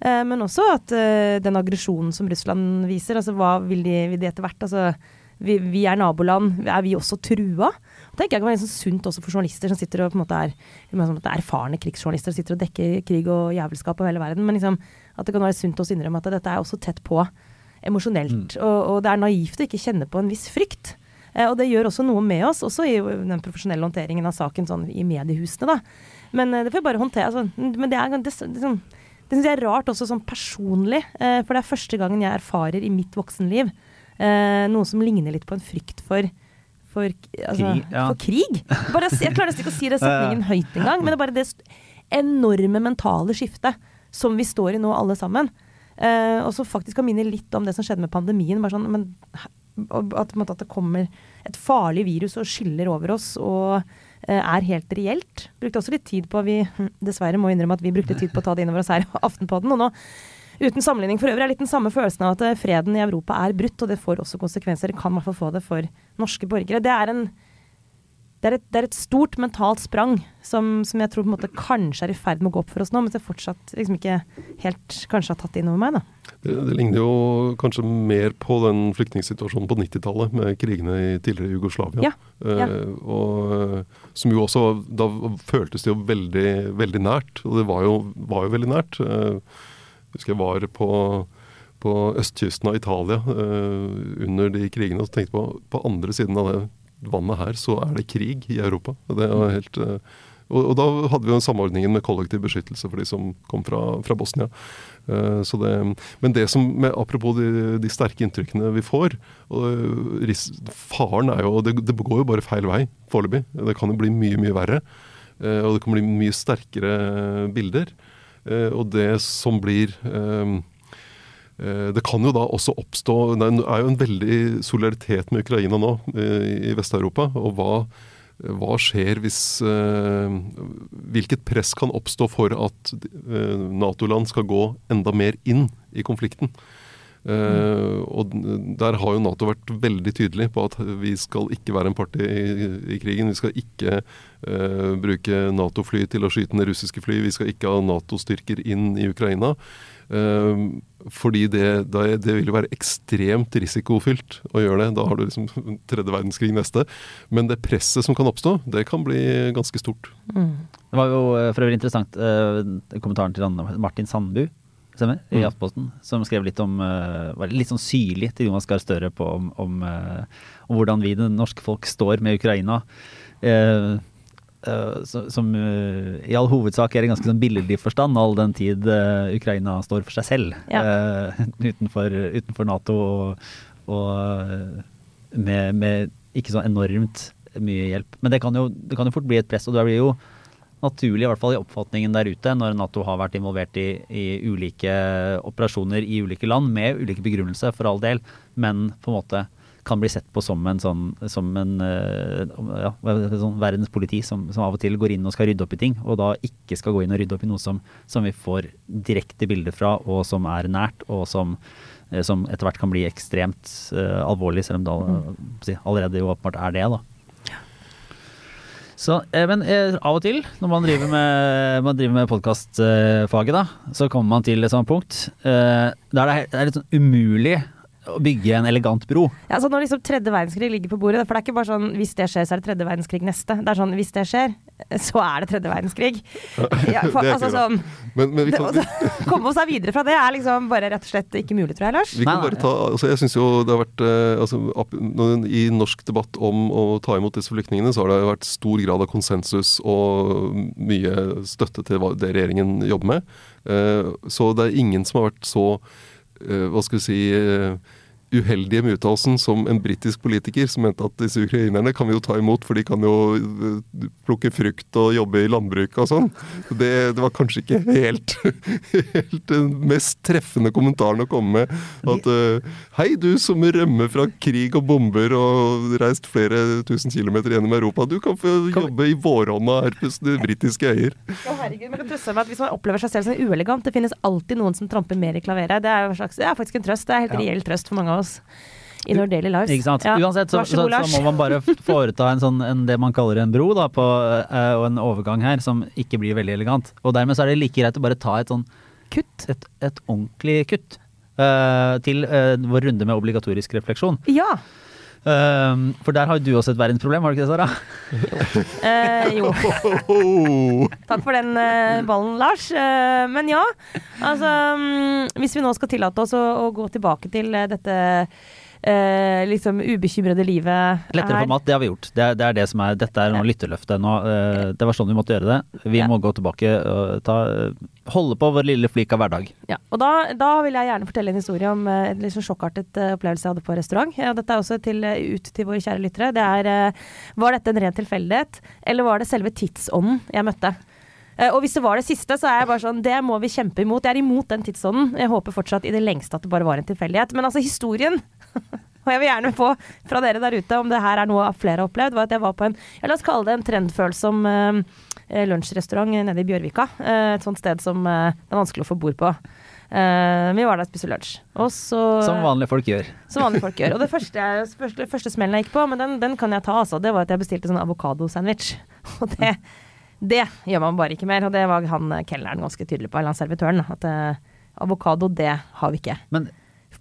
Eh, men også at eh, den aggresjonen som Russland viser, altså hva vil de, vil de etter hvert? Altså, vi, vi, er naboland, er vi også trua? Det tenker jeg kan være sånn sunt også for journalister som sitter og på en måte er, er erfarne krigsjournalister og sitter og dekker krig og jævelskap over hele verden. Men liksom, at det kan være sunt å innrømme at dette er også tett på emosjonelt. Mm. Og, og, det er naivt å ikke kjenne på en viss frykt. Eh, og det gjør også noe med oss, også i den profesjonelle håndteringen av saken sånn i mediehusene, da. Men det får vi bare håndtere. Altså, men det er, det, sånn, det syns jeg er rart også sånn personlig, eh, for det er første gangen jeg erfarer i mitt voksenliv eh, noe som ligner litt på en frykt for for, altså, krig, ja. for krig. Bare, jeg klarer nesten ikke å si det setningen høyt engang, men det er bare det enorme mentale skiftet som vi står i nå, alle sammen. Eh, og som faktisk kan minne litt om det som skjedde med pandemien. Bare sånn, men, at, at, det kommer et farlig virus og skyller over oss. og Eh, er helt reelt. Brukte også litt tid på Vi dessverre må innrømme at vi brukte tid på å ta det innover oss her i Aftenpodden. Og nå, uten sammenligning for øvrig, er litt den samme følelsen av at eh, freden i Europa er brutt. Og det får også konsekvenser. Kan i hvert fall få det for norske borgere. Det er en det er, et, det er, et, stort mentalt sprang som, som, jeg tror på en måte kanskje er i ferd med å gå opp for oss nå, men jeg fortsatt liksom ikke helt kanskje har tatt inn over meg. da. Det, det, ligner jo kanskje mer på den flyktningsituasjonen på 90-tallet med krigene i tidligere Jugoslavia. Ja, ja. Eh, og, som jo også Da føltes det jo veldig, veldig nært, og det var jo, var jo veldig nært. Eh, husker jeg var på på østkysten av Italia eh, under de krigene og tenkte på på andre siden av det vannet her, så er det krig i Europa. Det er helt, eh, og, og, da hadde vi jo samordningen med kollektiv beskyttelse for de som kom fra, fra Bosnia. Uh, det, men det som, med, apropos de, de, sterke inntrykkene vi får og ris, Faren er jo det, det går jo bare feil vei foreløpig. Det kan jo bli mye, mye verre. Og det kan bli mye sterkere bilder. Og det som blir Eh, det kan jo da også oppstå Det er jo en veldig solidaritet med Ukraina nå eh, i Vest-Europa. Og hva, hva, skjer hvis eh, Hvilket press kan oppstå for at Nato-land skal gå enda mer inn i konflikten? Uh, og Der har jo Nato vært veldig tydelig på at vi skal ikke være en party i, i krigen. Vi skal ikke uh, bruke Nato-fly til å skyte ned russiske fly. Vi skal ikke ha Nato-styrker inn i Ukraina. Uh, fordi det, det, vil jo være ekstremt risikofylt å gjøre det. Da har du liksom tredje verdenskrig neste. Men det presset som kan oppstå, det kan bli ganske stort. Mm. Det var jo for øvrig interessant uh, kommentaren til Martin Sandbu stemmer, i mm. Aftenposten, som skrev litt om uh, var litt sånn syrlig til Jonas Gahr Støre på om, om, uh, om, hvordan vi, det norske folk, står med Ukraina. Uh, eh, som, som eh, i all hovedsak er i ganske sånn billedlig forstand, all den tid eh, Ukraina står for seg selv Ja. eh, utenfor, utenfor Nato og, og eh, med, med ikke så enormt mye hjelp. Men det kan, jo, det kan jo fort bli et press, og det blir jo naturlig, i hvert fall i oppfatningen der ute, når Nato har vært involvert i, i ulike operasjoner i ulike land, med ulike begrunnelser for all del, men på en måte kan bli sett på som en sånn som en eh, ja, sånn verdens politi som, som av og til går inn og skal rydde opp i ting, og da ikke skal gå inn og rydde opp i noe som, som vi får direkte bilder fra, og som er nært, og som, eh, som etter hvert kan bli ekstremt uh, alvorlig, selv om det all- allerede jo åpenbart er det. da. Så, eh, men eh, av og til, når man driver med, med podkastfaget, da, så kommer man til et sånt punkt eh, der er, det er litt sånn umulig å bygge en elegant bro. Ja, så når liksom tredje verdenskrig ligger på bordet, for det er ikke bare sånn hvis det skjer, så er det tredje verdenskrig neste. Det er sånn hvis det skjer, så er det tredje verdenskrig. Ja, for, Det er altså sånn Men, men vi det, kan, Komme seg videre fra det er liksom bare rett og slett ikke mulig, tror jeg, Lars. Vi kan bare ta, altså jeg synes jo det har vært eh, altså, I norsk debatt om å ta imot disse flyktningene, så har det vært stor grad av konsensus og mye støtte til det regjeringen jobber med. Eh, så det er ingen som har vært så hva skal vi si eh, uheldige med uttalelsen som en britisk politiker som mente at disse ukrainerne kan vi jo ta imot, for de kan jo eh, plukke frukt og jobbe i landbruket og sånn. Det, det var kanskje ikke helt, helt den mest treffende kommentaren å komme med. At eh, hei, du som rømmer fra krig og bomber og reist flere tusen kilometer gjennom Europa, du kan få jobbe i vårhånda her på de britiske øyer. Å, herregud, kan trøste meg at Hvis man opplever seg selv som uelegant, det finnes alltid noen som tramper mer i klaveret. Det er, slags, det er faktisk en trøst. Det er helt Ja. reell trøst for mange av oss. In our daily lives. Ikke sant? Ja. Uansett så, så så, så må man bare foreta en sånn, en, det man kaller en bro, da, på, eh, og en overgang her, som ikke blir veldig elegant. Og dermed så er det like greit å bare ta et sånn kutt, et, et ordentlig kutt, uh, til uh, vår runde med obligatorisk refleksjon. Ja. Eh, for der har du også et verdensproblem, har du ikke det, Sara? uh, jo. Takk for den uh, ballen, Lars. Uh, men ja, altså um, Hvis vi nå skal tillate oss å, å gå tilbake til dette eh, liksom ubekymrede livet Lettere her. format, det har vi gjort. Det er det, er det som er, dette er noe lytterløfte nå. Eh, det var sånn vi måtte gjøre det. Vi Ja. må gå tilbake og ta, holde på vår lille flik av hverdag. Ja, og da, da vil jeg gjerne fortelle en historie om eh, en sånn sjokkartet eh, opplevelse jeg hadde på restaurant. Ja, dette er også til, eh, ut til våre kjære lyttere. Det er, var dette en ren tilfeldighet, eller var det selve tidsånden jeg møtte? Eh, og hvis det var det siste, så er jeg bare sånn Det må vi kjempe imot. Jeg er imot den tidsånden. Jeg håper fortsatt i det lengste at det bare var en tilfeldighet. Men altså, historien og jeg vil gjerne få fra dere der ute om det her er noe flere har opplevd, var at jeg var på en ja, La oss kalle det en trendfølsom eh, lunsjrestaurant nede i Bjørvika. Uh, et sånt sted som uh, det er vanskelig å få bord på. Uh, vi var der og spiste lunsj. Og så Som vanlige folk gjør. som vanlige folk gjør. Og det første, jeg, første, første smellen jeg gikk på, men den, den kan jeg ta, altså, det var at jeg bestilte sånn avokadosandwich. Og det, det gjør man bare ikke mer. Og det var han eh, kelneren ganske tydelig på, eller han servitøren. At eh, avokado, det har vi ikke. Men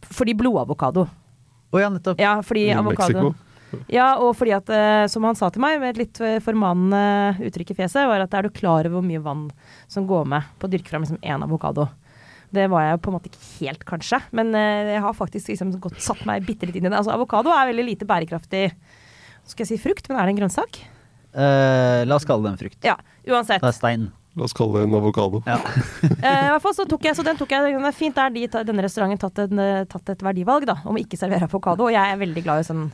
Fordi blodavokado. Å ja, nettopp. Ja, fordi I avokado Mexico. Ja, og fordi at, eh, som han sa til meg, med et litt eh, formanende uttrykk i fjeset, var at er du klar over hvor mye vann som går med på å dyrke fram liksom én avokado? Det var jeg på en måte ikke helt, kanskje, men eh, jeg har faktisk liksom godt satt meg bitte litt inn i det. Altså, avokado er veldig lite bærekraftig skal jeg si frukt, men er det en grønnsak? Eh, la oss kalle det en frukt. Ja, uansett. Det er stein. La oss kalle det en avokado. Ja. Eh, I hvert fall så tok jeg, så den tok jeg, Den er fint er de, denne restauranten tatt, en, eh, tatt et verdivalg da, om å ikke servere avokado, og jeg er veldig glad i sånn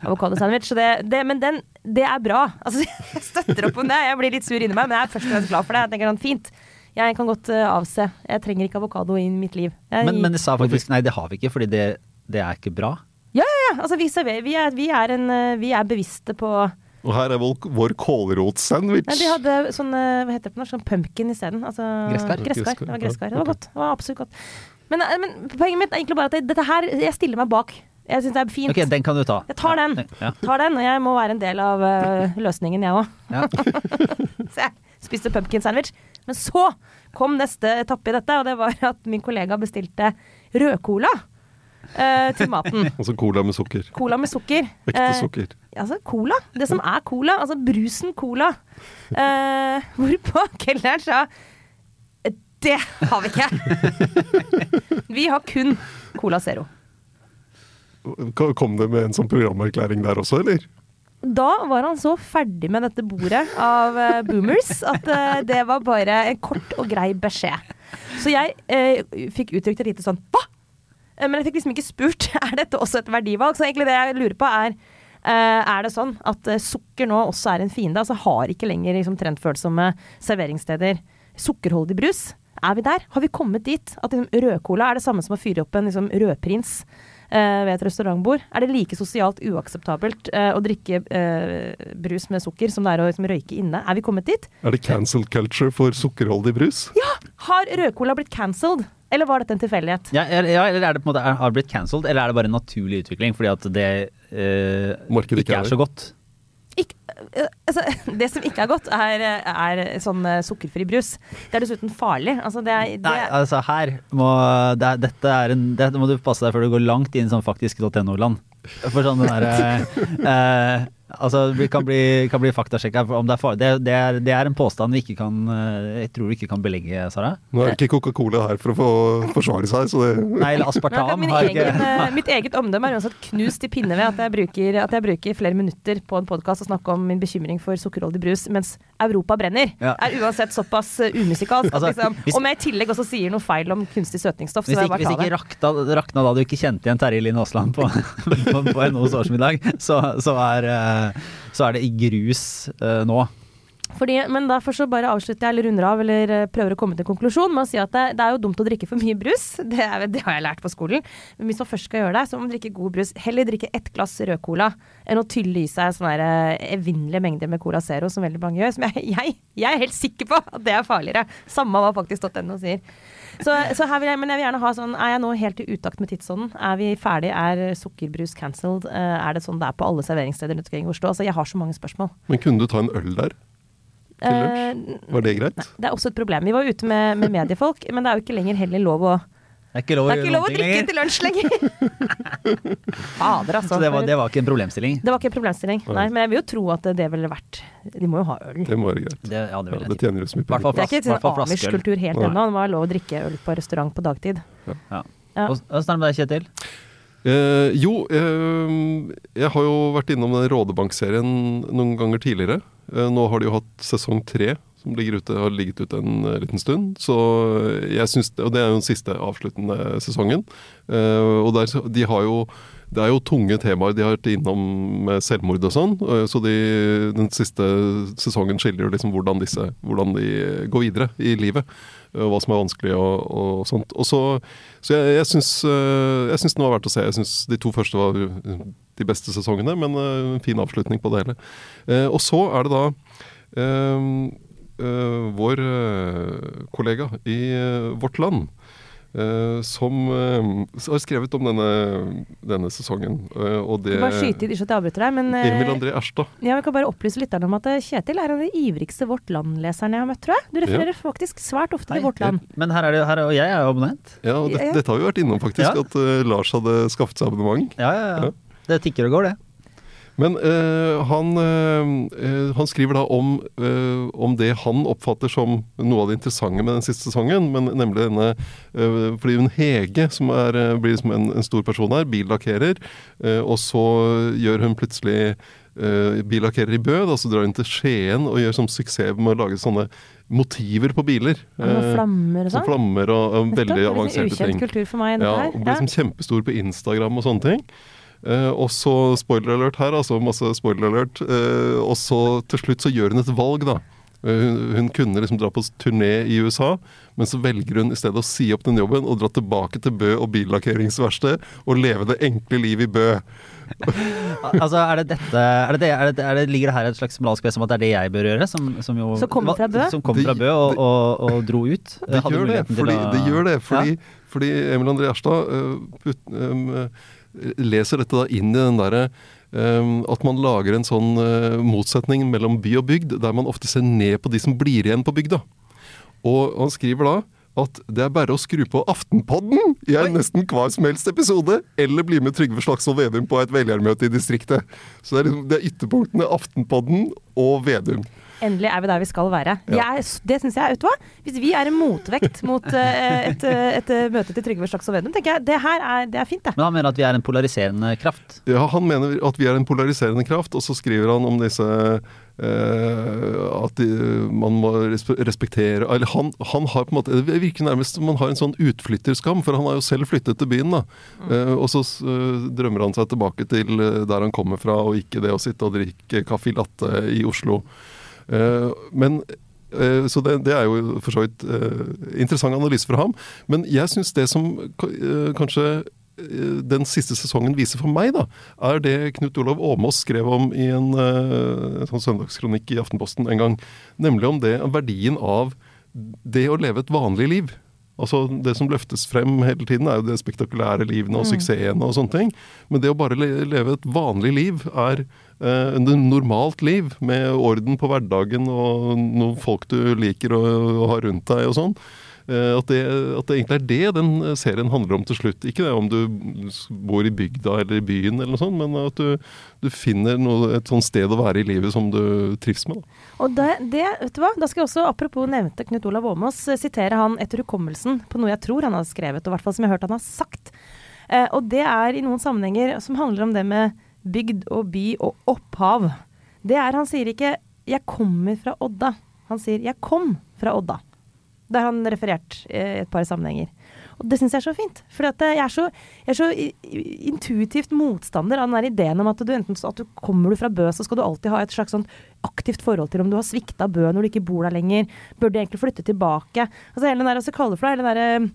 avokadosandwich, så det, det, men den, det er bra. Altså, jeg støtter opp om det, jeg blir litt sur inni meg, men jeg er først og fremst glad for det. Jeg tenker sånn, fint, jeg kan godt uh, avse, jeg trenger ikke avokado i mitt liv. Jeg, Men, men de sa faktisk nei, det har vi ikke, fordi det, det er ikke bra. ja, altså vi serverer, vi er, vi er, en, vi er bevisste på, Og her er vår, vår kålrotsandwich. Nei, de hadde sånn, hva heter det på norsk, sånn pumpkin isteden. Altså, Gresskar? Gresskar. Gresskar, Det var gresskar. Det var godt. Det var absolutt godt. Men, eh, men poenget mitt er egentlig bare at dette her, jeg stiller meg bak. Jeg syns det er fint. Ok, den kan du ta. Jeg tar den. Ja. Tar den, og jeg må være en del av uh, løsningen, jeg òg. Ja. Så jeg spiste pumpkin sandwich. Men så kom neste etappe i dette, og det var at min kollega bestilte rødcola eh, til maten. Altså cola med sukker. Cola med sukker. Ekte Eh, sukker. Altså, cola. Det som er cola. Altså brusen cola. Eh, hvorpå kelneren sa Det har vi ikke! Vi har kun Cola Zero. Kom det med en sånn programerklæring der også, eller? da var han så ferdig med dette bordet av uh, boomers at uh, det var bare en kort og grei beskjed. Så jeg uh, fikk uttrykt et lite sånn hva? Eh, Men jeg fikk liksom ikke spurt er dette også et verdivalg. Så egentlig det jeg lurer på er eh, er det sånn at eh, sukker nå også er en fiende? Altså har ikke lenger liksom, trendfølsomme serveringssteder sukkerholdig brus? Er vi der? Har vi kommet dit? At liksom, rødcola er det samme som å fyre opp en liksom, rødprins eh, ved et restaurantbord? Er det like sosialt uakseptabelt eh, å drikke eh, brus med sukker som det er å liksom, røyke inne? Er vi kommet dit? Er det cancel culture for sukkerholdig brus? Har rødcola blitt cancelled? Eller var dette en tilfeldighet? Ja, eller, ja, eller er det på en måte, er, har blitt cancelled, eller er det bare en naturlig utvikling fordi at det eh, ikke ikke er så godt? Ikk- eh, altså, det som ikke er godt, er, er sånn eh, sukkerfri brus. Det er dessuten farlig. Altså, det er, det, Nei, altså her må det er, Dette er en Dette må du passe deg før du går langt inn i sånn faktisk.no-land. For sånn den derre eh, Altså, det kan bli, kan bli faktasjekka det er. Det, det, er, det er en påstand vi ikke kan eh, Jeg tror vi ikke kan belegge, Sara. Nå er ikke Coca-Cola her for å få forsvare seg, så det Nei, eller aspartam har egen, ikke eh, mitt eget omdømme er uansett knust i pinne ved at jeg bruker, at jeg bruker flere minutter på en podkast og snakke om min bekymring for sukkerholdig brus, mens Europa brenner. Ja. Er uansett såpass eh, umusikalsk. Altså, liksom, hvis- om jeg i tillegg også sier noe feil om kunstig søtningsstoff, så vil jeg ikke, det. hvis ikke rakna, rakna da du ikke kjente igjen Terje Linn Aasland på, på, på NOs årsmiddag, så, så, er, eh, så er det i grus uh, nå. Fordi, men derfor så bare avslutter jeg eller runder av eller eh, prøver å komme til en konklusjon med å si at det, det er jo dumt å drikke for mye brus. Det, er, det har jeg lært på skolen. Men hvis man først skal gjøre det, så må man drikke god brus. Heller drikke ett glass rød cola enn å tylle i seg sånne eh, evinnelige mengder med Cola Zero, som veldig mange gjør. Som jeg, jeg, jeg er helt sikker på at det er farligere. Samme hva faktisk.no sier. Så, så her vil jeg, men jeg vil gjerne ha sånn Er jeg nå helt i utakt med tidsånden? Er vi ferdig? Er sukkerbrus cancelled? Eh, Er det sånn det er på alle serveringssteder rundt omkring i Oslo? Altså, jeg har så mange spørsmål. Men kunne du ta en øl der? Til lunsj? Eh, Var det greit? det er også et problem. Vi var ute med, med mediefolk, men det er jo ikke lenger heller lov å Det er ikke lov å Det er ikke lov å drikke lenger. til lunsj lenger! Fader, altså. Så det var, det var ikke en problemstilling. Det var ikke en problemstilling. Nei, men jeg vil jo tro at det ville vært De må jo ha øl. Det må være greit. Det, ja, det Ja, det tjener jo så mye penger. Det er ikke en fall sånn flaskeøl. Amish-kultur helt ennå. Det må være lov å drikke øl på restaurant på dagtid. Ja. Ja. Og- Åssen er det med deg, Kjetil? Eh, jo, eh, jeg har jo vært innom den Rådebank-serien noen ganger tidligere. Eh, nå har de jo hatt sesong tre, som ute, har ligget ute en eh, liten stund. Så jeg synes, Og det er jo den siste avsluttende sesongen. Eh, og der, de har jo det er jo tunge temaer de har vært innom med selvmord og sånn. eh, Så de, den siste sesongen skildrer liksom hvordan, disse, hvordan de går videre i livet. eh, Og hva som er vanskelig og, og sånt. Og så, så jeg, jeg syns den var verdt å se. Jeg syns de to første var de beste sesongene, men en fin avslutning på det hele. Eh, og så er det da øh, øh, vår kollega i Vårt Land som øh, har skrevet om denne, denne sesongen. øh, og det Bare skyte inn, ikke at jeg avbryter deg, men eh, Emil André Erstad. ja, jeg kan bare opplyse lytterne om at eh, Kjetil er en av de ivrigste Vårt Land-leserne jeg har møtt, tror jeg. Du refererer faktisk svært ofte til Vårt Land. Men her er det, her er, og jeg er jo abonnent. Ja, og det, Ja, ja. dette har vi vært innom, faktisk. Ja. At Lars hadde skaffet seg abonnement. Ja, ja, Ja. ja. Det tikker og går, det. Men øh, han, øh, han skriver da om, øh, om det han oppfatter som noe av det interessante med den siste sesongen. Men nemlig denne Fordi hun Hege, som er, blir liksom en, en stor person her, billakkerer. og så gjør hun plutselig billakkerer i Bø. Da, så drar hun til Skien og gjør sånn suksess med å lage sånne motiver på biler. Eh, flammer og sånn flammer og, og veldig er avanserte ukjent ting. kultur for meg, Ja, og blir liksom kjempestor på Instagram og sånne ting. Eh, og så spoiler alert her, altså masse spoiler alert. Uh, og så til slutt så gjør hun et valg, da. Eh, hun, hun kunne liksom dra på turné i USA, men så velger hun i stedet å si opp den jobben og dra tilbake til Bø og billakkeringsverksted og leve det enkle liv i Bø. Altså, er det dette er det er det, er det, Ligger det her et slags moralsk press om at det er det jeg bør gjøre? Som, som, jo, Som kommer fra Bø? Som kommer fra Bø og, og, og dro ut? Det Hadde gjør det, fordi, å- det gjør det, fordi, Ja. fordi Emil André Gjerstad uh, øh, leser dette da inn i den derre at man lager en sånn øh, motsetning mellom by og bygd, der man ofte ser ned på de som blir igjen på bygda. Og han skriver da at det er bare å skru på Aftenpodden i en nesten hver som helst episode, eller bli med Trygve Slagsvold Vedum på et velgermøte i distriktet. Så det er, liksom, det er ytterpunktene Aftenpodden og Vedum. Endelig er vi der vi skal være. Jeg, det syns jeg, vet du hva? Hvis vi er en motvekt mot uh, et, et, et, eh, møte til Trygve Slagsvold Vedum, tenker jeg det her er, det er fint, det. Men han mener at vi er en polariserende kraft. Ja, Han mener at vi er en polariserende kraft, og så skriver han om disse Uh, At de, man må respektere Eller han, han har på en måte Det virker nærmest som man har en sånn utflytterskam, for han har jo selv flyttet til byen. da. Eh, og så uh, drømmer han seg tilbake til eh, der han kommer fra, og ikke det å sitte og drikke caffè latte i Oslo. Eh, men eh, så det, det er jo for så vidt eh, interessant analyse fra ham. Men jeg syns det som ka- kanskje den siste sesongen viser for meg, da, er det Knut Olav Åmås skrev om i en sånn søndagskronikk i Aftenposten en gang. Nemlig om det, verdien av det å leve et vanlig liv. Altså Det som løftes frem hele tiden, er jo det spektakulære livene og suksessene og sånne ting. Men det å bare leve et vanlig liv er eh, et normalt liv, med orden på hverdagen og noen folk du liker å, å ha rundt deg og sånn. Eh, at, det, at det egentlig er det den serien handler om til slutt. Ikke det om du bor i bygda eller i byen, eller noe sånt, men at du, du finner noe, et sånt sted å være i livet som du trives med. Da. Og det, det, vet du hva, da skal jeg også, apropos nevnte Knut Olav Åmås, eh, sitere han etter hukommelsen på noe jeg tror han har skrevet, og i hvert fall som jeg har hørt han har sagt. Eh, og det er i noen sammenhenger som handler om det med bygd og by og opphav. Det er, han sier ikke 'jeg kommer fra Odda', han sier 'jeg kom fra Odda'. Det har han referert eh, i et par sammenhenger. Og det syns jeg er så fint. For jeg, er så- jeg er så intuitivt motstander av den der ideen om at du enten at du kommer du fra Bø, så skal du alltid ha et slags sånn aktivt forhold til om du har svikta Bø når du ikke bor der lenger. Bør du egentlig flytte tilbake? Altså hele den der, altså for det, hele den der eh,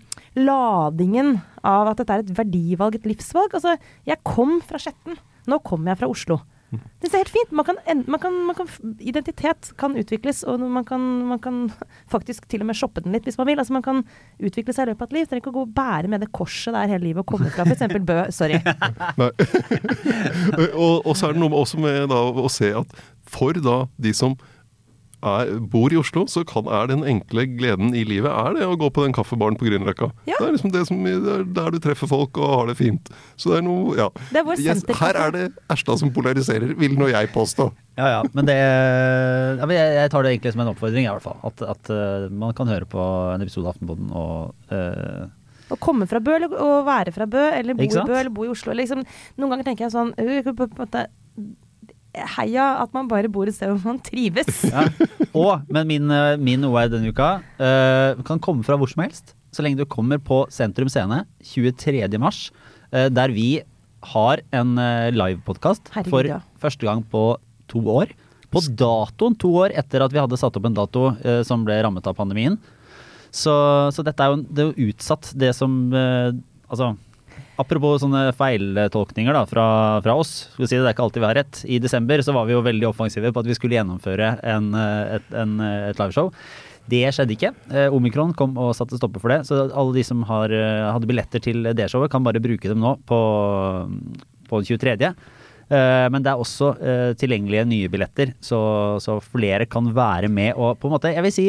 ladingen av at dette er et verdivalg, et livsvalg. Altså, jeg kom fra Skjetten. Nå kommer jeg fra Oslo. Det er helt fint. Man kan, man kan, man kan, identitet kan utvikles, og man kan, man kan faktisk til og med shoppe den litt hvis man vil. Altså Man kan utvikle seg i løpet av et liv. Trenger ikke å gå og bære med det korset der hele livet og komme fra f.eks. Bø. Sorry. Og, og så er det noe med, også med da, å se at for da de som er, bor i Oslo, så kan, er den enkle gleden i livet er det å gå på den kaffebaren på Grünerløkka. Ja. Det er liksom det som, det er der du treffer folk og har det fint. Så det er noe, ja. Det er vår Yes, her er det Erstad som polariserer, vil nå jeg påstå. Ja, ja, men det ja, men jeg, jeg tar det egentlig som en oppfordring, i hvert fall. At, at uh, man kan høre på en episode av Aftenboden og uh, Å komme fra Bø, eller å være fra Bø, eller bo i? Bø, eller bo i Oslo. Liksom, noen ganger tenker jeg sånn øh, på, på, en måte, Heia at man bare bor et sted hvor man trives. ja. Og, men min, eh, min OR denne uka uh, kan komme fra hvor som helst. Så lenge du kommer på Sentrum Scene 23. mars, uh, der vi har en uh, livepodkast for ja. første gang på to år. På datoen to år etter at vi hadde satt opp en dato uh, som ble rammet av pandemien. Så, så dette er jo, det er jo utsatt, det som Altså, apropos sånne feiltolkninger da, fra, fra oss. Skal si det, det er ikke alltid vi har rett. I desember så var vi jo veldig offensive på at vi skulle gjennomføre en, et, en, et liveshow. Det skjedde ikke. Eh, Omikron kom og satte stopper for det. Så alle de som har, eh, hadde billetter til det showet, kan bare bruke dem nå på, på den 23. Eh, Men det er også tilgjengelige nye billetter, så, så flere kan være med. Og på en måte, jeg vil si,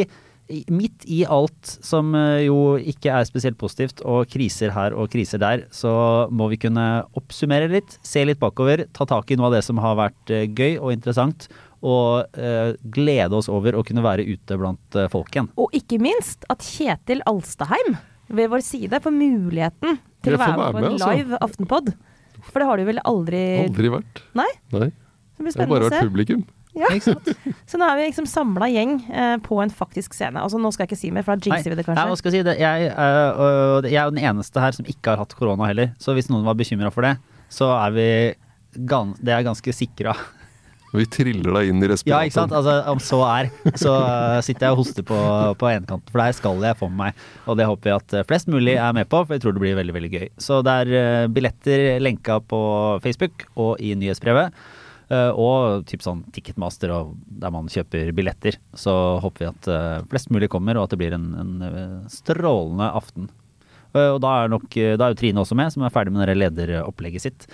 midt i alt som eh, jo ikke er spesielt positivt, og kriser her og kriser der, så må vi kunne oppsummere litt, se litt bakover, ta tak i noe av det som har vært eh, gøy og interessant, og eh, glede oss over å kunne være ute blant eh, folk igjen. Og ikke minst at Kjetil Alstaheim ved vår side får muligheten til å være med på på med, en altså. live Aftenpod. For det har du vel aldri Aldri vært. Nei? Nei. Det blir Jeg har bare vært publikum. Ja. Så nå er vi liksom samla gjeng eh, på en faktisk scene. Altså Nå skal jeg ikke si mer, for da jinxer vi det Nei, kanskje. skal jeg si? Det, jeg, øh, jeg er jo den eneste her som ikke har hatt korona heller. Så hvis noen var bekymra for det, så er vi gan det er ganske sikra. Vi triller deg inn i Ja, ikke sant? Altså, om så er, så øh, sitter jeg og hoster på, på enkanten, for der skal jeg få med meg. Og det håper jeg at øh, flest mulig er med på, for jeg tror det blir veldig veldig gøy. Så det er billetter lenka på Facebook og i nyhetsbrevet. Øh, og typ sånn Ticketmaster og der man kjøper billetter. Så håper vi at øh, flest mulig kommer, og at det blir en, en øh, strålende aften. Og da er, nok, da er jo Trine også med, som er ferdig med det lederopplegget sitt.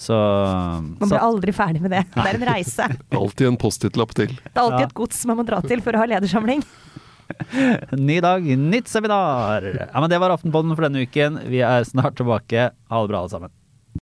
Så, Man så blir aldri ferdig med det. Det er en reise. Alltid en Post-It-lapp til. Det er alltid Ja. et gods man må dra til for å ha ledersamling. ny dag, nytt seminar! Ja, men Det var Aftenpodden for denne uken. Vi er snart tilbake. Ha det bra, alle sammen.